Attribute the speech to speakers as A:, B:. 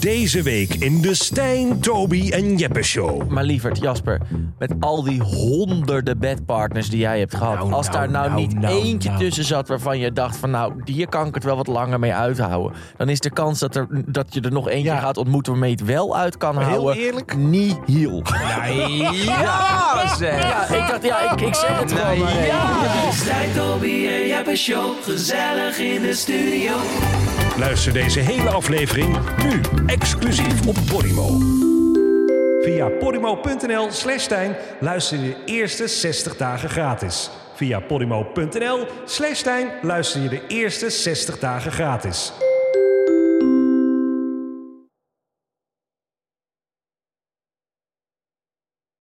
A: Deze week in de Stijn, Toby en Jeppe Show.
B: Maar lieverd, Jasper, met al die honderden bedpartners die jij hebt gehad.
A: Nou,
B: als
A: nou,
B: daar nou,
A: nou,
B: niet
A: nou,
B: eentje
A: nou.
B: tussen zat waarvan je dacht van nou, hier kan ik het wel wat langer mee uithouden. Dan is de kans dat, er, dat je er nog eentje
A: Ja.
B: gaat ontmoeten waarmee je het wel uit kan
A: heel
B: houden.
A: eerlijk?
B: Nihil.
C: Ja, zeg.
B: Ja, ik dacht, ja, ik, ik zeg het gewoon maar even.
D: Stijn, Toby en Jeppe Show. Gezellig in de studio.
A: Luister deze hele aflevering nu exclusief op Podimo. Via podimo.nl slash Stijn luister je de eerste 60 dagen gratis. Via podimo.nl slash Stijn luister je de eerste 60 dagen gratis.